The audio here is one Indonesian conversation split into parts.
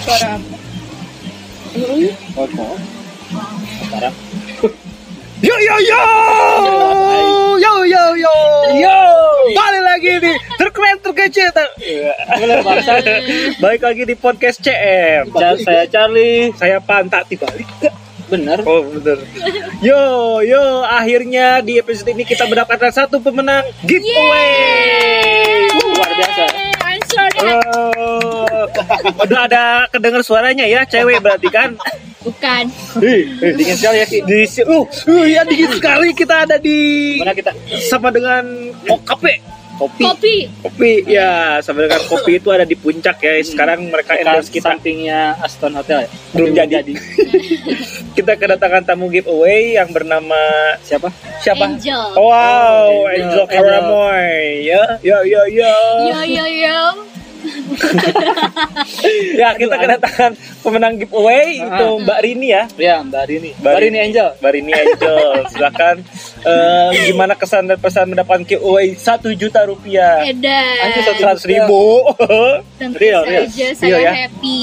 Suara oh. Sekarang. Yo yo yo yo yo yo Yo. balik lagi di terkeren terkecil ter balik lagi di podcast CM Ca- Saya Charlie. saya pantat dibalik Bener. oh bener yo yo akhirnya di episode ini kita mendapatkan satu pemenang giveaway Luar biasa. Oh, udah ada kedengar suaranya ya cewek berarti kan Bukan. Ih, ih, Dingin sekali ya Ki. di uh, uh ya dingin sekali kita ada di Mana kita? sama dengan oh, kafe Kopi. Kopi. kopi ya sama dengan kopi itu ada di puncak ya sekarang mereka Dekat endorse kita sampingnya Aston Hotel ya? Belum Tapi jadi. kita kedatangan tamu giveaway yang bernama Siapa? siapa Angel. wow Angel, Angel Angel. Karamoy ya ya ya ya Yo yo yo. ya kita kedatangan pemenang giveaway Ah. itu Mbak Rini ya Ya, Mbak Rini. Mbak Rini Angel. Mbak Rini Angel silakan eh, gimana kesan dan pesan mendapatkan giveaway satu juta rupiah Edan. satu- seratus ribu Tentu Real, real. saja Real saya ya? happy.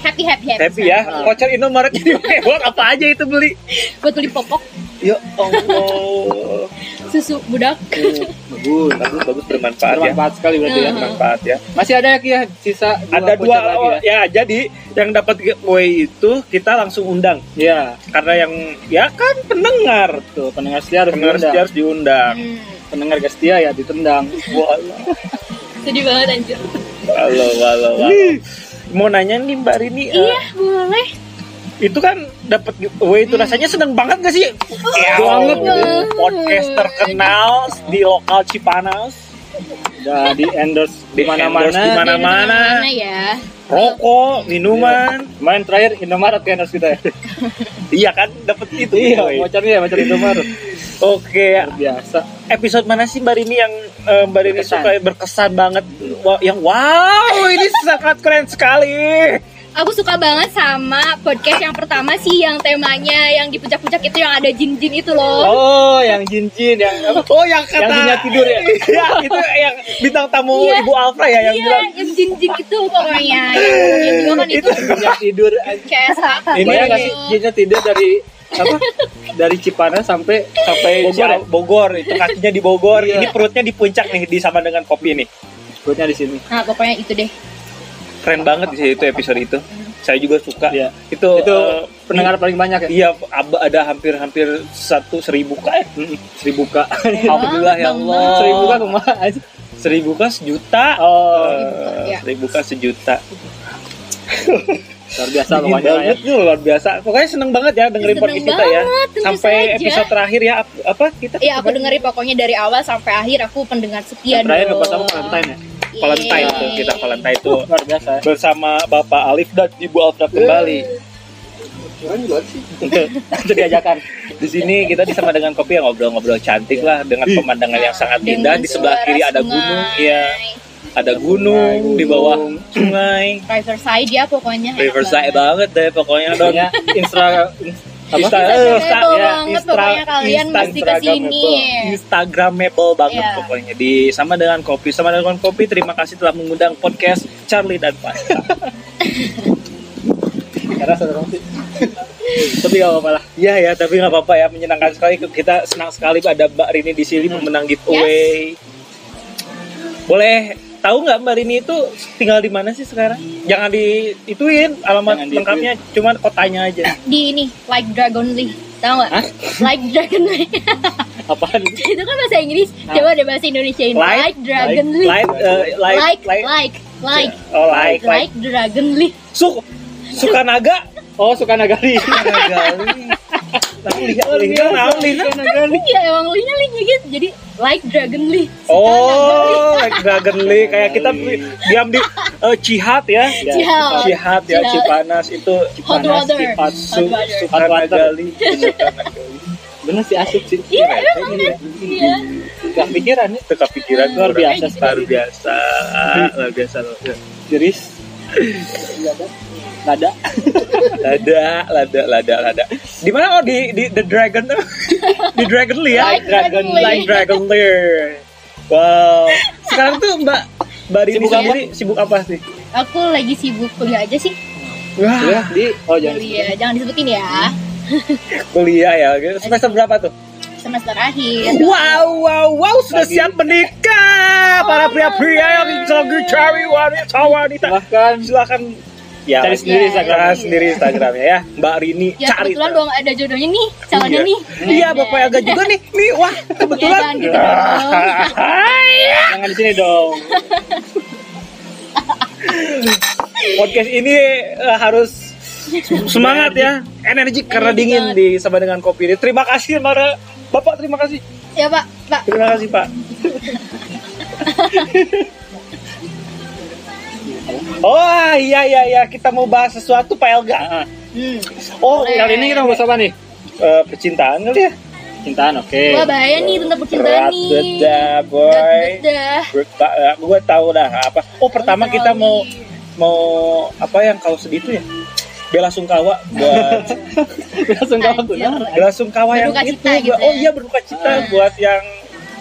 Happy happy happy. happy ya voucher Indomaret jadi buat apa aja itu beli Buat beli popok, ya Allah susu budak. Bagus. bagus bagus bermanfaat, ya Bermanfaat sekali berarti ya. Hmm. bermanfaat ya Masih ada ya ya sisa ada voucher dua lagi oh, ya. ya jadi yang dapat giveaway itu kita langsung undang Iya, karena yang ya kan pendengar tuh pendengar setia harus pendengar diundang. setia harus diundang Hmm. Pendengar setia ya ditendang. Wah, Sedih banget anjir. halo halo halo mau nanya nih mbak Rini eh, Iya, boleh. Itu kan dapat giveaway itu rasanya seneng banget gak sih ya, Banget. Allah, podcast terkenal di lokal Cipanas Udah di endorse di mana-mana. di mana-mana. Mana ya? rokok minuman Main terakhir Indomaret kan endorse kita ya. iya kan dapat itu Iya, ya, voucher Indomaret. oke Luar biasa. episode mana sih Mbak Rini yang eh, Mbak Rini Berkesan. suka berkesan banget yang wow ini sangat keren sekali Aku suka banget sama podcast yang pertama sih yang temanya yang di puncak-puncak itu yang ada jin-jin itu loh. Oh, yang jin-jin yang apa? oh yang kata Yang jinnya tidur ya? Iya, itu yang bintang tamu Iya. Ibu Alfra ya yang iya, bilang yang jin-jin itu pokoknya. Yang juga kan itu Jinnya tidur kayak. Ini ya nggak sih jinnya tidur dari apa? Dari Cipanas sampai sampai Bogor Bogor, ya? Bogor itu kakinya di Bogor Iya. ini perutnya di puncak nih di sama dengan kopi nih perutnya di sini. Nah, pokoknya itu deh. Keren banget sih itu episode itu saya juga suka Iya. itu Itu eh, pendengar paling banyak ya. iya ada hampir-hampir satu seribu k ya Mm-mm. Seribu k. Alhamdulillah ya Allah Seribu k aja. seribu k sejuta Oh, Eh, Iya. seribu k sejuta luar biasa pokoknya ya. banget tuh luar biasa pokoknya seneng banget ya dengerin Seneng podcast kita ya sampai saja. episode terakhir ya ap- apa kita Iya, aku dengerin pokoknya dari awal sampai akhir aku pendengar setia Yang terakhir dong. kamu Valentine ya. Valentine Yeay. tuh kita Valentine tuh Luar biasa ya. bersama Bapak Alif dan Ibu Alfra kembali Itu diajakan. di sini kita disama dengan kopi yang ngobrol-ngobrol cantik lah dengan pemandangan yang sangat indah di sebelah kiri ada gunung ya ada gunung di bawah sungai Riverside ya pokoknya. Riverside banget. deh pokoknya Pokoknya instra apa? Insta- Instagramable ya, banget, pokoknya kalian mesti ke sini. Instagramable banget Iya. pokoknya. Di sama dengan kopi. Sama dengan kopi terima kasih telah mengundang podcast Charlie dan Pasta Karena saudara sih. Tapi gak apa-apa lah. Iya ya tapi nggak apa-apa ya. Menyenangkan sekali. Kita senang sekali ada Mbak Rini di sini pemenang giveaway boleh tahu nggak Mbak Rini itu tinggal di mana sih sekarang jangan di ituin alamat Jangan diituin. lengkapnya cuman kotanya aja Di ini Like Dragon Lee. Tahu nggak? Like Dragon Lee. Apaan? itu kan bahasa Inggris. Coba deh bahasa Indonesia ini. Like, Like, Dragon Lee. like uh, like like, like, like, like, oh like like like Dragon Lee. Su suka naga Oh, suka nagali. Tapi lihat lihat lina Iya emang gitu. Jadi like Dragon Lee. Oh, like Dragon Lee kayak kita diam di eh, Cihat ya. Cihat. Cihat ya. Cipanas itu Hot water. Cipat, Su, Hot water. Suka Hot water. Nagali. Suka Nagali. Bener sih asik sih. Iya emang kan. Iya. Gak pikiran ya. Itu kepikiran Luar biasa luar biasa, luar biasa, luar biasa. Jeris. Nada. Lada, lada, lada, lada. Di mana oh di di The Dragon tuh? di Dragon Lee ya? Like Dragon Lee. Like Dragon Lee. Wow. Sekarang tuh Mbak Mbak Rini Sibuk apa? sendiri sibuk apa sih? Aku lagi sibuk kuliah aja sih. Wah, Ya, di oh jangan. Kuliah, jangan disebutin ya. kuliah ya. Semester berapa tuh? Semester akhir. Wow, wow, wow, sudah Lagi. siap menikah para Oh, pria-pria yang lagi cari wanita-wanita. Silahkan Silakan ya cari sendiri Ya, Instagram. cari sendiri Instagramnya ya, Mbak Rini Ya cari. kebetulan tuh. dong ada jodohnya nih, calonnya Iya. nih. Iya, Bapak Yaga juga nih. Nih, wah, Ya, kebetulan. jangan gitu. Jangan di sini dong. Podcast ini eh, harus semangat ya, energi karena dingin di sama dengan kopi ini. Terima kasih, para Bapak. Terima kasih. Ya Pak, Pak. Terima kasih, Pak. Oh iya iya iya kita mau bahas sesuatu Pak Elga. Ah, Hmm. Oh Boleh. kali ini kita mau bahas apa nih? eh, percintaan kali ya. Cintaan, oke. Wah bahaya nih tentang percintaan Berat nih. dah boy. Berat dah. Gue tahu dah apa. Oh pertama kita mau mau apa yang kau sedih itu ya? Bela sungkawa buat tuh. Anjir. nah. bela sungkawa yang Berduka itu. cita gitu oh ya? iya berduka cita Ah. buat yang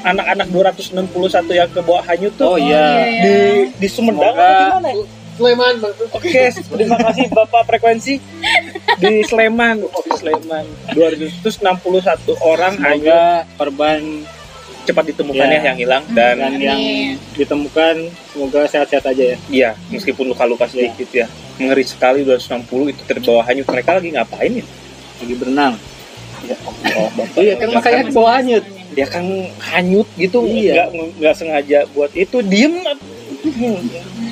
anak-anak 261 yang ke bawah hanyut tuh. Oh iya. Di di Sumedang Semoga- atau di mana ya? Sleman, Bang. Oke, terima kasih Bapak frekuensi di Sleman. Oh, di Sleman. 261 orang hanya Semoga korban cepat ditemukan Ya. ya yang hilang dan dan yang ditemukan semoga sehat-sehat aja ya. Iya, meskipun luka-luka sedikit ya. Mengeri sekali 260 itu terbawah hanyut. Mereka lagi ngapain ya? Lagi berenang. Ya Allah, Bapak. Iya kan makanya ke bawah hanyut. Dia kan hanyut gitu, Iya. nggak nggak sengaja buat itu. Diem.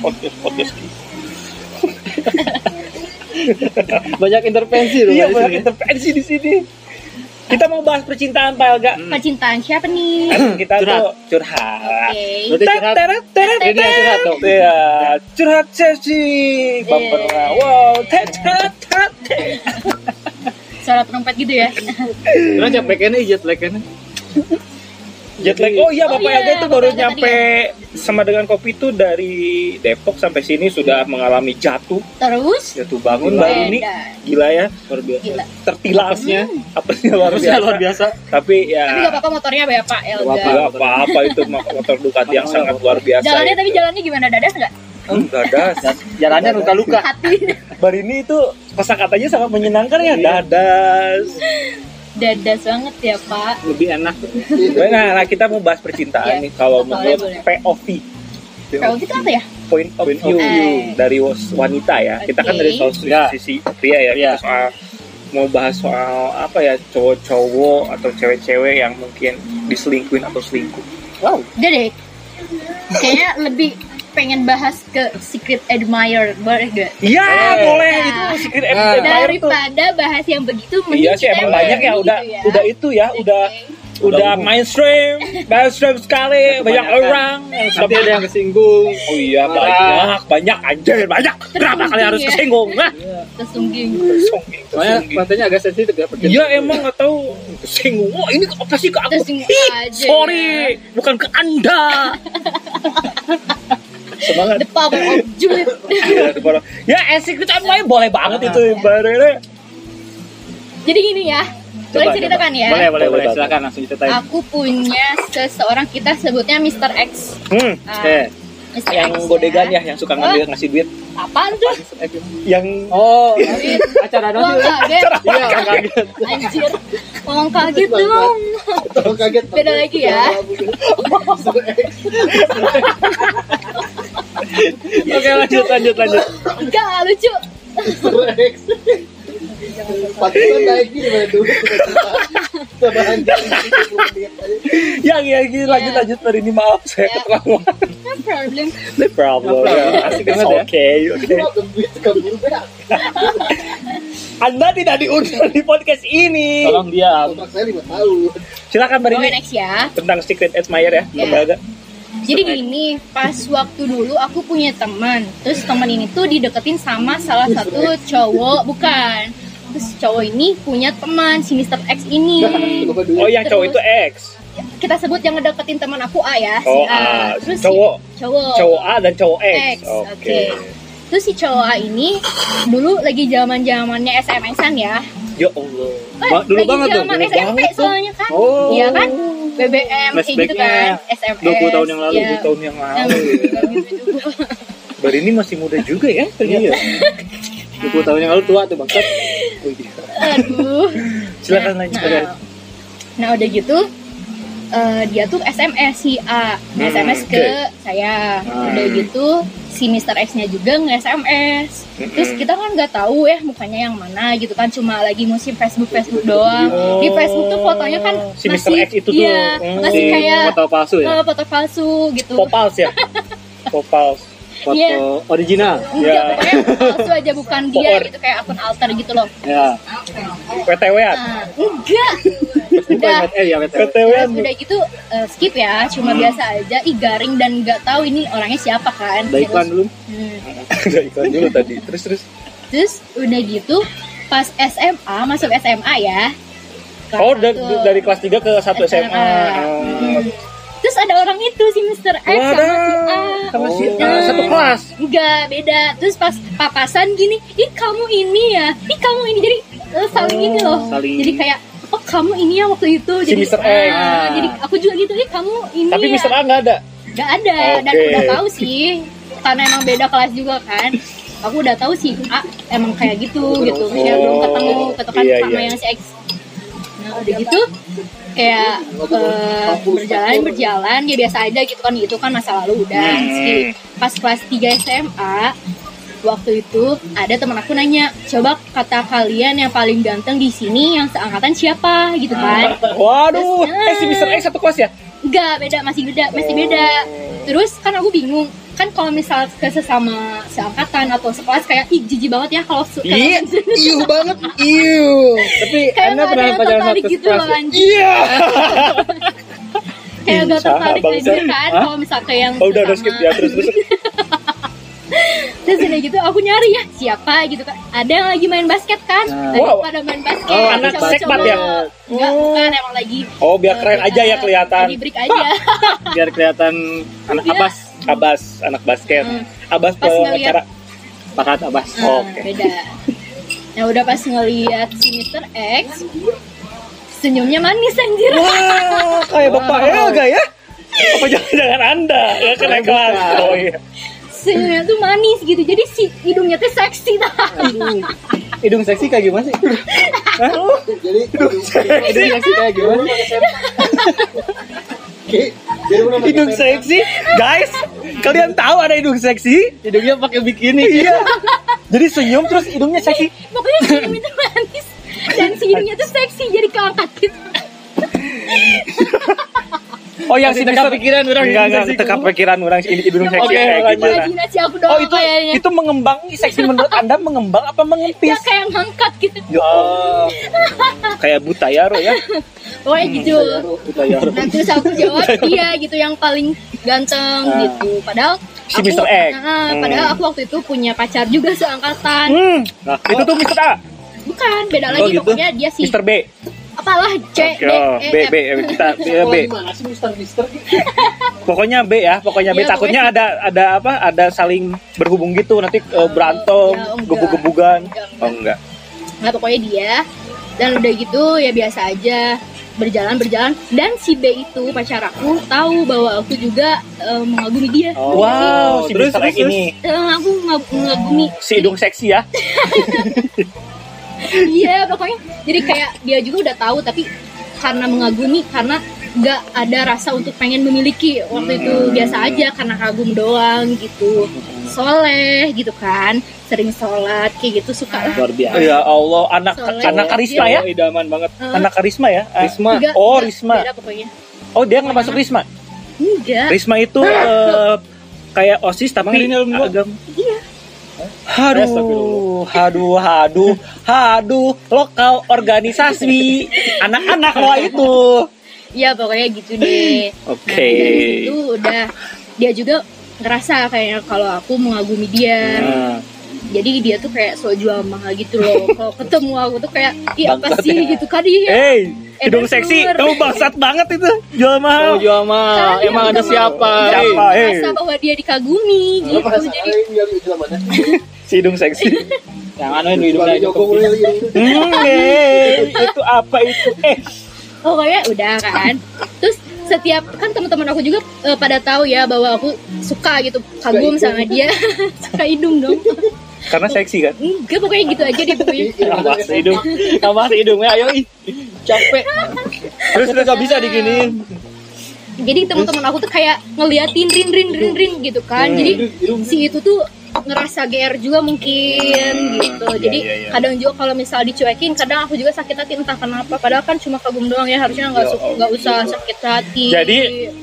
Podcast podcast. Banyak intervensi loh. Iya, banyak sini. intervensi di sini. Kita mau bahas percintaan Pak Elga. Hmm. Percintaan siapa nih? Kita Curhat. tuh curhat. Oke. Berarti curhat. Teret, teret, Ini yang curhat dong. Iya, curhat sesi. Bumper Iya. wow, tet tet tet. Suara trompet gitu ya. Terus kan jet lag kan? Jet lag. Oh iya, Oh Bapak iya, Yaga itu baru Bapak nyampe sama dengan kopi itu dari Depok sampai sini sudah mengalami jatuh, Terus? jatuh bangun Gila. Mbak ini. Gila ya, Luar biasa. Gila. tertilasnya. Apa sih luar Harusnya biasa. luar biasa. Tapi ya Tapi gak apa-apa motornya ya Pak Elga. Apa-apa. nggak apa-apa itu motor Ducati yang sangat luar biasa. Jalannya itu. tapi jalannya gimana dadas nggak? enggak das. Jalannya luka-luka. Hati Barini itu kosakatanya sangat menyenangkan ya, Iya. dadas. Dadas banget ya Pak. Lebih enak. Nah, nah, kita mau bahas percintaan Iya. nih kalau menurut boleh. POV Kalau gitu apa ya? point of Point of view view. dari wanita ya. Kita kan dari soal Ya. sisi pria ya, kita soal mau bahas soal apa ya cowok-cowok atau cewek-cewek yang mungkin diselingkuin atau selingkuh. Wow. Udah deh. Kayaknya lebih pengen bahas ke secret admirer boleh gak? Iya, Eh. boleh Nah. itu secret Nah. admirer tuh. Daripada bahas yang begitu Iya sih emang banyak ya ini udah gitu ya. udah itu ya udah Oke. udah umum. mainstream mainstream sekali banyak orang Tapi ada yang kesinggung. Oh iya Marah. banyak banyak anjir banyak kenapa kalian harus ya. kesinggung nah Soalnya kesinggung. kontennya agak sensitif ya. Iya emang nggak tahu kesinggung wah ini apa sih ke aku Tersinggung Ih, aja sorry bukan ke anda semangat The power of Juliet. ya, depan- ya asik itu main boleh banget itu ibaratnya Jadi gini ya. Boleh Coba, ceritakan coba. ya. Boleh, boleh, boleh. Boleh, Silakan langsung ceritain. Aku punya seseorang kita sebutnya Mr. X. hmm, Ah, Oke. Mr. yang X godegan ya yang suka ngambil ngasih duit Apaan tuh? yang Oh, Duit. acara Uang doang. kaget. Iya, orang kaget. Anjir. Uang kaget dong. Orang kaget. Beda lagi ya. Oke, lanjut, lanjut, lanjut. Enggak, lucu. Pantesan naik gini pada dulu. yang yang gini lanjut Ya. lanjut hari ini maaf saya Ya. keterlaluan No problem. no problem ya. Asik banget ya. okay okay anda tidak diundang di podcast ini Tolong diam. Kontrak saya lima tahun. silakan Mbak Oke, Rini next ya. tentang secret admirer ya Ya. lembaga Jadi gini, pas waktu dulu aku punya teman, terus teman ini tuh dideketin sama salah satu cowok, bukan. Terus cowok ini punya teman si Mr. X ini. Dulu? oh yang cowok itu X Kita sebut yang ngedeketin teman aku A ya, si oh A. Terus si cowok cowok. cowok A dan cowok X, X, oke oke. Terus si cowok A ini dulu lagi zaman zamannya SMS-an ya. ya Allah Eh, Ba- dulu lagi banget tuh, zaman dulu SMP banget soalnya kan. Oh. Iya kan? BBM kayak gitu kan SMS 20 tahun yang lalu, ya. 20 tahun yang lalu. gitu-gitu. Mbak Rini masih muda juga ya ternyata. Iya. 20 tahun yang lalu tua tuh bangsat. Oh, iya. aduh Silakan lanjut. nah, nah udah gitu eh, dia tuh SMS si A Hmm, SMS ke oke. saya Hmm. udah gitu si Mr. X nya juga nge-SMS terus kita kan nggak tahu ya mukanya yang mana gitu kan cuma lagi musim Facebook Facebook doang Oh. di Facebook tuh fotonya kan Si Mr. masih X itu tuh. iya, Hmm. masih Si kayak foto palsu ya. eh, foto palsu gitu Popals ya. Popals. Foto Iya. original. enggak Ya. pokoknya palsu aja bukan dia gitu kayak akun alter gitu loh Ya. PTW-an. nah, enggak udah eh ya betul. PTW-an. udah gitu eh, skip ya cuma Hmm. biasa aja ih garing dan nggak tahu ini orangnya siapa kan Ada iklan belum? Hmm. Iklan dulu tadi. Terus terus. terus udah gitu pas SMA masuk SMA ya kelas Oh, da- satu. dari kelas 3 ke 1 SMA. Oh. Hmm. Terus ada orang itu si Mr. X sama si A sama si Oh. A satu kelas. enggak beda terus pas papasan gini ih kamu ini ya ih kamu ini jadi eh, saling ini loh saling. jadi kayak oh kamu ini ya waktu itu Si jadi Mr. X. ah, jadi aku juga gitu ih kamu ini Tapi ya Mr. A nggak ada. Gak ada dan Oke. udah tahu sih karena emang beda kelas juga kan aku udah tahu sih A emang kayak gitu gitu Oh, belum ketemu ketemu iya, sama iya. yang si X nah udah gitu kayak eh, berjalan berjalan ya biasa aja gitu kan itu kan masa lalu udah Hmm. pas kelas 3 SMA waktu itu ada teman aku nanya coba kata kalian yang paling ganteng di sini yang seangkatan siapa gitu kan Waduh, eh si Mr. X satu kelas ya? Enggak, beda, masih beda, masih beda. Terus kan aku bingung, kan kalau misal ke sesama seangkatan atau sekelas kayak ih jijik banget ya kalau su- kalau- Iya. Iu banget, iu. Tapi kayak Anda nggak pernah pacaran satu gitu kelas loh anjing. Iya. Kayak gak tertarik aja kan kalau misal ke yang Oh, udah udah skip ya terus terus. Terus udah gitu aku nyari ya siapa gitu kan. Ada yang lagi main basket kan? Nah. Lagi Wow. pada main basket. Oh, anak cowok-cowok. sekbat ya? Enggak, Oh. bukan emang lagi. Oh, biar eh, keren aja ya eh, kelihatan. Lagi break aja. Biar kelihatan anak Iya. abas, Abas, anak basket. Hmm. Abas Pas ngeliat- acara. pakat abas. Nah, Oke. beda. Nah udah pas ngeliat si Mr. X senyumnya manis anjir. Wah, kayak bapak ya enggak ya? Apa jangan-jangan Anda ya kan naik kelas? Oh iya. Senyumnya tuh manis gitu. Jadi si hidungnya tuh seksi tah. Hidung seksi kayak gimana sih? Hah? Jadi, Hidung seksi kayak gimana? Hidung seksi, guys. Kalian tahu ada hidung seksi? Hidungnya pakai bikini. Iya. Jadi senyum terus hidungnya seksi. Pokoknya senyum itu manis. Dan si hidungnya tuh seksi jadi keangkat gitu. Oh yang si teka pikiran orang enggak enggak teka pikiran orang ini hidung seksi kayak lanjut. gimana? Imajinasi aku doang Oh itu kayaknya. itu mengembang seksi menurut anda mengembang apa Ya mengempis? kayak ngangkat gitu. Ya Allah. kayak buta ya Ro ya. Pokoknya gitu. Kita ya. Nah terus aku jawab iya gitu yang paling ganteng Ah. gitu. Padahal Si aku, Mr. X. Nah, Hmm. padahal aku waktu itu punya pacar juga seangkatan. Hmm. Nah, Itu tuh Mister A, Bukan, beda Oh, lagi gitu. pokoknya dia si Mister B. apalah C Oke, D oh, E B F. B kita ya, Oh, B. Mister? Pokoknya B ya, pokoknya B. Iya, Takutnya ada ada apa? Ada saling berhubung gitu nanti eh, berantem, ya, enggak. gebug-gebugan. Enggak, enggak. Oh enggak. Nah pokoknya dia dan udah gitu ya biasa aja berjalan berjalan dan si B itu pacar aku tahu bahwa aku juga eh, mengagumi dia. Oh. Wow, si terus, terus, X ini Eh, aku ngag- mengagumi si hidung seksi ya. Iya pokoknya jadi kayak dia juga udah tahu tapi karena mengagumi karena nggak ada rasa untuk pengen memiliki waktu itu Hmm. biasa aja karena kagum doang gitu soleh gitu kan sering sholat kayak gitu suka lah luar biasa. Ya Allah, anak Soalnya anak karisma dia- ya? Idaman banget. Eh, Anak karisma ya? Ah, Risma. enggak, Oh, enggak, Risma. beda pokoknya Oh, dia nggak masuk Risma. enggak Risma itu eh, kayak OSIS tapi agam. Iya. Haduh, haduh, haduh, haduh, lokal organisasi anak-anak lo itu. Iya pokoknya gitu deh Oke. Nah, dari itu udah dia juga ngerasa kayaknya kalau aku mengagumi dia Nah, jadi dia tuh kayak so jual mahal gitu loh kalau ketemu aku tuh kayak iya apa sih ya. gitu kan dia Hey, hidung seksi, kamu bangsat banget itu, jual Oh, mahal. jual mah. Karena Emang ada siapa? Siapa? Hey. Merasa bahwa dia dikagumi gitu jadi ada yang lihat itu mana? Si hidung seksi. Yang anu itu hidungnya itu. Hmm, itu apa itu? Eh, pokoknya udah kan terus setiap kan teman-teman aku juga eh, pada tahu ya bahwa aku suka gitu kagum sama dia suka hidung dong Karena seksi kan? enggak pokoknya gitu aja deh pokoknya Tambah hidung, tambah hidung ya, ayo ih. Capek. Terus terus gak bisa diginiin. jadi teman-teman aku tuh kayak ngeliatin rin rin rin rin gitu kan jadi si itu tuh ngerasa GR juga mungkin gitu jadi iya, iya. kadang juga kalau misal dicuekin kadang aku juga sakit hati entah kenapa padahal kan cuma kagum doang ya harusnya nggak nggak usah sakit hati Jadi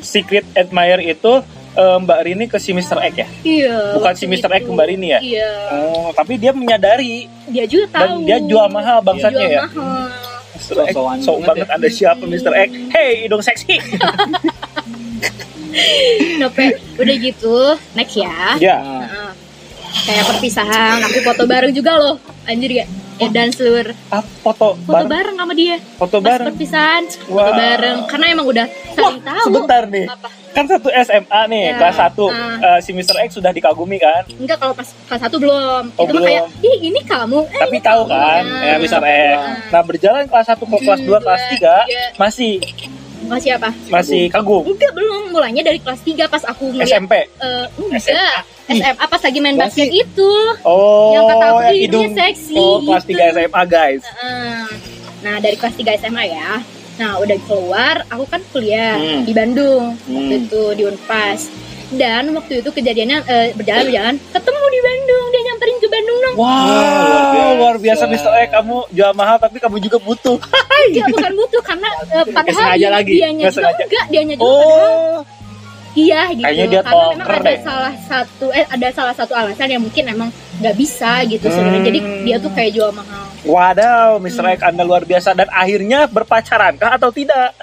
secret admirer itu eh, Mbak Rini ke si Mr. X ya? iya Bukan si Mr. X itu. ke Mbak Rini ya? iya Oh, tapi dia menyadari dia juga dan tahu dia jual mahal bangsatnya Jual ya. mahal. Mr. X, So-soan so banget banget Anda siapa Mr. X? Hey, hidung seksi. Nope, udah gitu next ya ya. Nah, kayak perpisahan aku foto bareng juga loh anjir ya Edan seluruh Ah, foto foto bareng. bareng sama dia Foto pas bareng. perpisahan foto Wah. bareng karena emang udah saling tahu Sebentar nih. apa Kan satu SMA nih, Ya, kelas 1. ah. si Mr. X sudah dikagumi kan? enggak kalau pas kelas satu belum Oh, itu mah kayak belum. ih ini kamu eh, Tapi ini tahu kamu." kan, ya Nah, Mr. X. Nah, berjalan kelas 1 ke kelas 2, kelas 3 Iya. masih masih apa masih kagum. enggak belum mulainya dari kelas 3 pas aku ngeliat SMP. eh, enggak SMA pas lagi main basket Masih. itu Oh, Yang kata aku yang hidungnya hidung. seksi, Oh, kelas gitu. 3 SMA, guys. Heeh. Nah dari kelas 3 SMA ya Nah udah keluar aku kan kuliah Hmm. di Bandung Waktu Hmm. itu di Unpas Dan waktu itu kejadiannya eh, berjalan-berjalan Ketemu di Bandung Dia nyamperin ke Bandung dong Wow, luar luar biasa, biasa. Mr. X. Kamu jual mahal tapi kamu juga butuh. Enggak bukan butuh Karena eh, padahal sengaja lagi. dianya Nggak juga sengaja. enggak Dianya juga padahal Oh, Iya gitu Kayaknya dia Karena memang ada deh. salah satu eh, Ada salah satu alasan yang mungkin emang nggak bisa gitu sebenarnya Jadi Hmm. dia tuh kayak jual mahal wadaw, Mr. X Anda luar biasa dan akhirnya berpacaran kah atau tidak?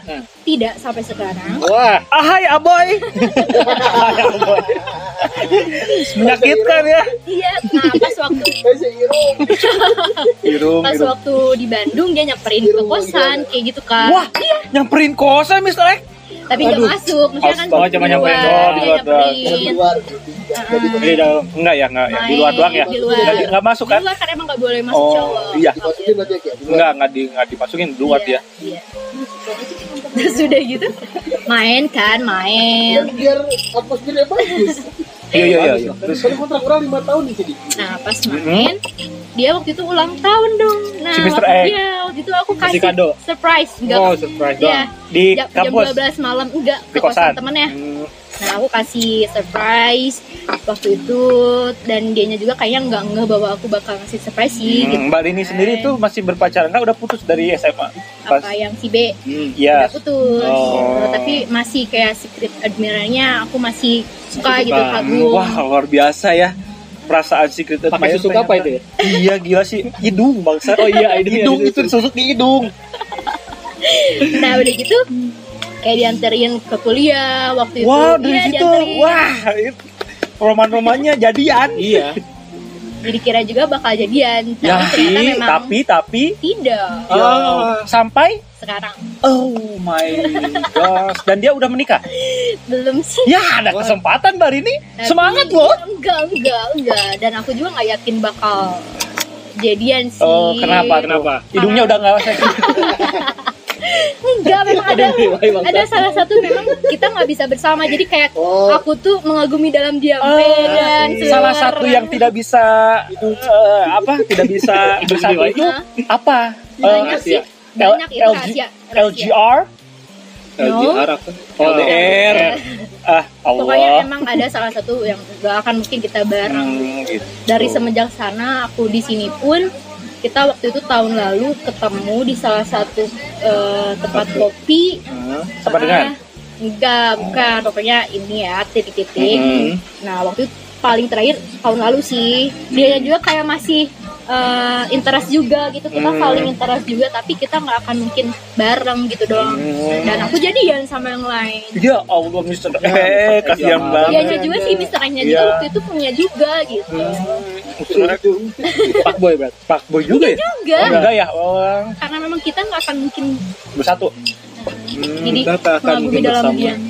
Tidak sampai sekarang Wah, ahai aboy. Ahai, aboy. Menyakitkan ya. Iya Nah pas waktu si Irung. Irung, pas waktu di Bandung dia nyamperin ke kosan kayak gitu kan Wah, nyamperin kosan Mr. X. tapi nggak masuk maksudnya kan Astaga, cuma nyamperin doang, di luar doang. Di luar. Jadi Di dalam enggak ya, enggak ya. Di luar doang ya. di luar. Enggak, enggak masuk di kan? luar kan emang nggak boleh masuk Oh, cowok iya. ya. Enggak, enggak di enggak dimasukin di luar Iya, dia. iya. terus udah gitu main kan main Biar atmosfernya bagus. Iya, iya, iya, iya. Terus kan kontrak orang lima tahun di sini. nah pas main dia waktu itu ulang tahun dong nah Si Mr. waktu, X. iya, waktu itu aku Kasih kasih kado. surprise enggak Oh, surprise doang. Di jam, jam kampus. 12 malam enggak Di ke kosan. kosan temennya Hmm, Nah aku kasih surprise waktu itu dan dianya juga kayaknya nggak ngeh bahwa aku bakal ngasih surprise sih gitu. Hmm, Mbak Rini sendiri tuh masih berpacaran kan udah putus dari SMA. Pas Apa yang si B Hmm. Iya. udah putus, Oh. gitu. tapi masih kayak secret admirernya aku masih suka gitu kagum. Wah, luar biasa ya. Perasaan secret Pakai admirer susu apa itu ya? Iya, gila sih. Hidung bangsa. Oh iya, hidung, hidung iya, itu disusuk di hidung. Nah udah gitu kayak dianterin ke kuliah waktu itu. Wah, dari Iya, situ. dianterin. Wah, roman-romannya jadian. Iya. Jadi kira juga bakal jadian, tapi Ya, ternyata memang tapi tapi tidak ya, sampai sekarang. oh my gosh dan dia udah menikah. Belum sih. Ya, ada kesempatan Mbak Rini. Tapi- Semangat loh. Enggak, enggak, enggak. Dan aku juga nggak yakin bakal jadian sih. Oh, kenapa? Kenapa? Hidungnya udah nggak seksi. Enggak, memang ada ada salah satu memang kita nggak bisa bersama. Jadi kayak Oh. aku tuh mengagumi dalam diam Oh, dan salah satu yang tidak bisa eh, apa? Tidak bisa bersatu itu apa? banyak Eh, sih. L- Banyak itu LG, rahasia. rahasia. LGR, LGR apa? Oh, LDR. Ah, Pokoknya Allah. emang ada salah satu yang gak akan mungkin kita bareng. Hmm, gitu. Dari semenjak sana aku di sini pun kita waktu itu tahun lalu ketemu di salah satu eh, tempat kopi Hmm, Sama dengan enggak bukan pokoknya ini ya titik-titik Hmm. nah waktu itu paling terakhir tahun lalu sih dia juga kayak masih eh, interest juga gitu kita Hmm. saling interest juga tapi kita nggak akan mungkin bareng gitu doang Hmm. dan aku jadian sama yang lain Ya Allah, Mister. Eh, kasihan banget. dianya juga sih misalnya juga Iya. waktu itu punya juga gitu Sebenarnya Pak Boy berarti. Pak Boy juga ya? juga Oh, enggak ya? Oh, karena memang kita nggak akan mungkin bersatu. jadi kita akan mungkin dalam bersama. diam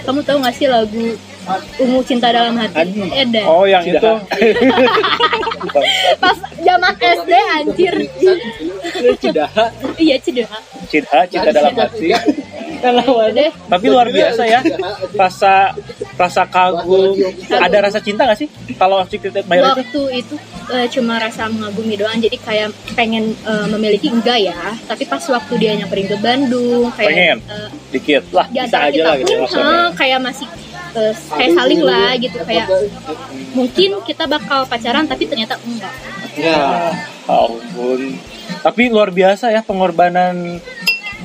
kamu tahu gak sih lagu Ungu Cinta Dalam Hati Aduh. Eda Oh, yang Sudah. itu. pas zaman SD anjir Cidaha. iya cedera Cinta, cinta dalam hati. deh Tapi luar biasa ya. Rasa rasa kagum. Ada rasa cinta gak sih kalau Secret Admirer itu? waktu itu eh, cuma rasa mengagumi doang jadi kayak pengen eh, memiliki enggak ya tapi pas waktu dia nyamperin ke Bandung kayak Pengen. eh, Dikit lah, bisa aja lah gitu maksudnya. eh, kayak masih eh, kayak saling lah gitu kayak mungkin kita bakal pacaran tapi ternyata enggak Ya ampun. Tapi luar biasa ya pengorbanan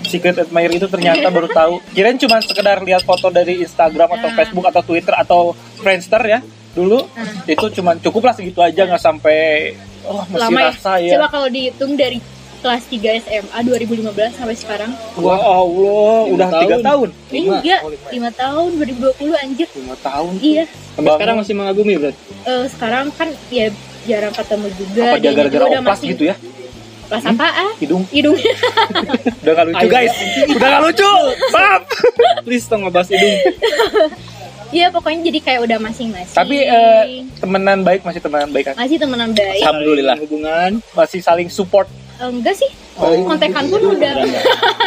Secret Admirer itu ternyata baru tahu. Kirain cuma sekedar lihat foto dari Instagram atau Nah. Facebook atau Twitter atau Friendster ya dulu. Nah. Itu cuma cukup lah segitu aja nggak sampai oh masih lama ya rasa ya. coba kalau dihitung dari kelas 3 SMA 2015 sampai sekarang Wah Allah, udah Lima tiga tahun. tahun. Eh, enggak 5 tahun 2020 anjir Lima tahun. iya Sampai sekarang masih mengagumi berarti. Eh, sekarang kan ya jarang ketemu juga Apa dia gara-gara oplas masih- gitu ya? Oplas apaan? Hidung. hidung Udah gak lucu guys. Udah gak lucu. Maaf. Please tolong ngebahas hidung. Iya pokoknya jadi kayak udah masing-masing Tapi eh, temenan baik masih temenan baik kan? masih temenan baik Alhamdulillah. Hubungan. Masih saling support. Eh, enggak sih Oh. kontekan pun udah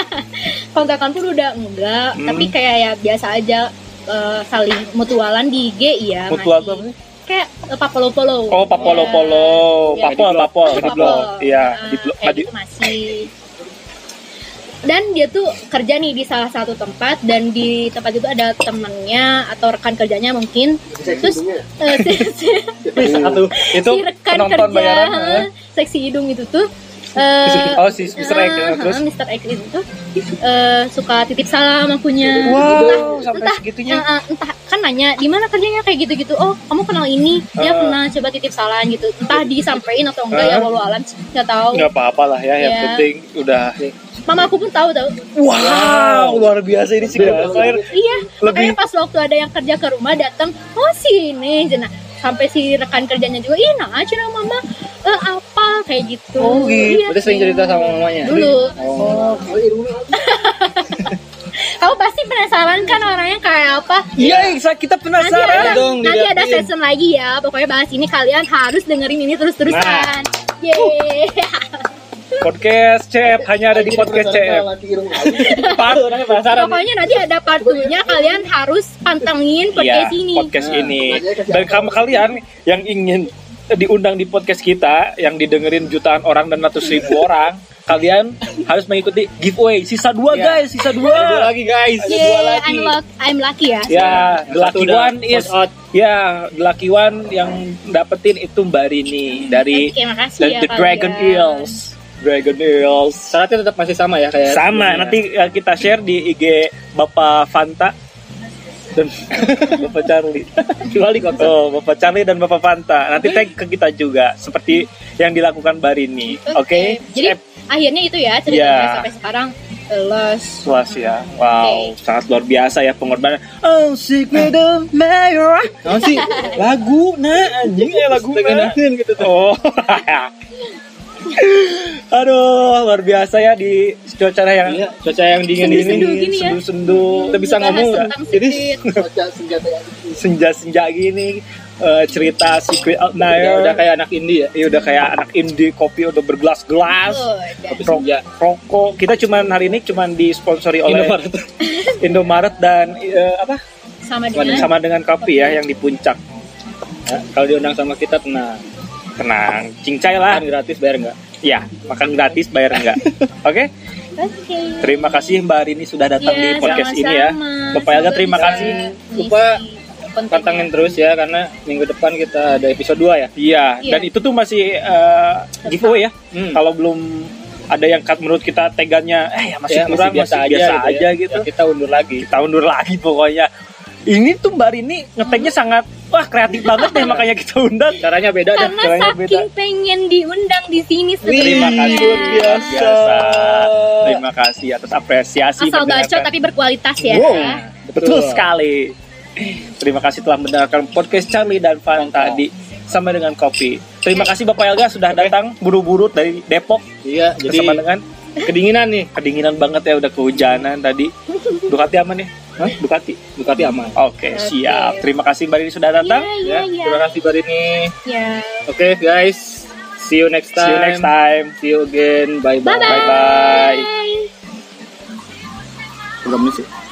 kontekan pun udah enggak Hmm. tapi kayak ya biasa aja eh, saling mutualan di IG iya Mutual apa sih? kayak eh, papolo-polo Oh, papolo-polo. Ya, Papol, blog. papol. Blog. Iya, di blog. kayak di- gitu masih dan dia tuh kerja nih di salah satu tempat dan di tempat itu ada temennya atau rekan kerjanya mungkin terus eh, si, si. Itu si rekan penonton kerja bayaran. eh, eh. seksi hidung itu tuh eh, Oh, si Mr. Ya. eh, Terus eh, Mr. X itu eh, suka titip salam akunya Wow, sampai entah segitunya. eh, eh, entah kan nanya di mana kerjanya kayak gitu-gitu oh kamu kenal ini dia pernah coba titip salam gitu entah disampaikan atau enggak Eh. ya walau alam nggak tahu Nggak apa-apa lah ya, yang Iya. penting udah. mama aku pun tahu tahu Wow, luar biasa ini sih iya Lebih- makanya pas waktu ada yang kerja ke rumah datang oh sini Cina. Sampai si rekan kerjanya juga ih nah cina mama eh, apa kayak gitu Oh, gitu. Iya, Berarti sering cerita sama mamanya. dulu Oh. kamu pasti penasaran kan orangnya kayak apa Iya, Isa, kita nanti penasaran. ada, dong, nanti ada diliatin. season lagi ya pokoknya bahas ini kalian harus dengerin ini terus terusan Yeay. Podcast CF hanya ada di podcast CF. Part pokoknya nanti ada part 2 nya kalian harus pantengin podcast Iya, ini podcast Nah, ini. Dan kamu kalian yang ingin diundang di podcast kita, yang didengerin jutaan orang dan ratus ribu orang, kalian harus mengikuti giveaway sisa dua Iya. guys, sisa Ada dua dua. lagi guys. Ada dua Yeay, lagi. I'm, luck- I'm lucky ya Ya, the Satu lucky one is out. ya, the lucky one yang dapetin itu Mbak Rini dari dari ya The Dragon kalian. Eels. Dragon Eels. Syaratnya tetap masih sama ya kayak Sama, sebelumnya. nanti uh, kita share di IG Bapak Fanta dan Bapak Charlie. Kembali kok. Oh, Bapak Charlie dan Bapak Fanta. Nanti tag ke kita juga seperti yang dilakukan Mbak Rini. Oke. jadi Eh, akhirnya itu ya ceritanya Iya. sampai sekarang los Puas ya. Wow, Oke. sangat luar biasa ya pengorbanan. Oh, secret of Mayor. Nah sih lagu nah anjing Iya, lagu, nah. gitu tuh. Oh. Aduh, luar biasa ya di cuaca yang Iya, cuaca yang dingin Sendu-sendu ini. gini ya. sendu-sendu. Kita bisa Bahas ngomong tentang jadi senja-senja gini eh, cerita Secret udah, Admirer. udah kayak anak indie ya. Iya udah kayak anak indie kopi udah bergelas-gelas. Oh, Kopi Ro- rokok. Kita cuman hari ini cuman disponsori oleh Indomaret. Indomaret dan eh, apa? sama dengan Sama dengan kopi ya yang di puncak. Ya, kalau diundang sama kita tenang. Tenang, cincai lah. Kan gratis bayar enggak? Ya, makan gratis bayar enggak. Oke? Oke. Terima kasih Mbak Rini sudah datang Ya, di podcast ini ya. Bapak Elga terima kasih. Lupa. Pantangin terus ya karena minggu depan kita ada episode 2 ya. Iya, Iya. dan itu tuh masih eh, giveaway ya. Hmm. Kalau belum ada yang cut menurut kita tegannya, eh ya masih Ya, kurang, masih biasa aja, gitu. Ya, kita undur lagi. Kita undur lagi pokoknya. Ini tuh Mbak Rini ngeteknya sangat wah kreatif banget deh makanya kita undang. Caranya beda deh. karena caranya saking pengen diundang di sini Terima sebenarnya. kasih luar biasa. Terima kasih atas apresiasi asal bacot tapi berkualitas ya Wow, betul sekali. Terima kasih telah mendengarkan podcast Charlie dan Fanta di sama dengan kopi. Terima kasih Bapak Elga sudah datang buru-buru dari Depok Iya, jadi bersama dengan kedinginan nih. kedinginan banget ya udah kehujanan tadi. Ducati aman ya? Hah? Ducati. Ducati aman. Oke, siap. Terima kasih Mbak Rini sudah datang. Iya, iya, Terima iya. kasih Mbak Rini. Ya. Oke guys, see you next See time. you next time. See you again. Bye bye. Bye-bye. Bye bye. Agamis sih.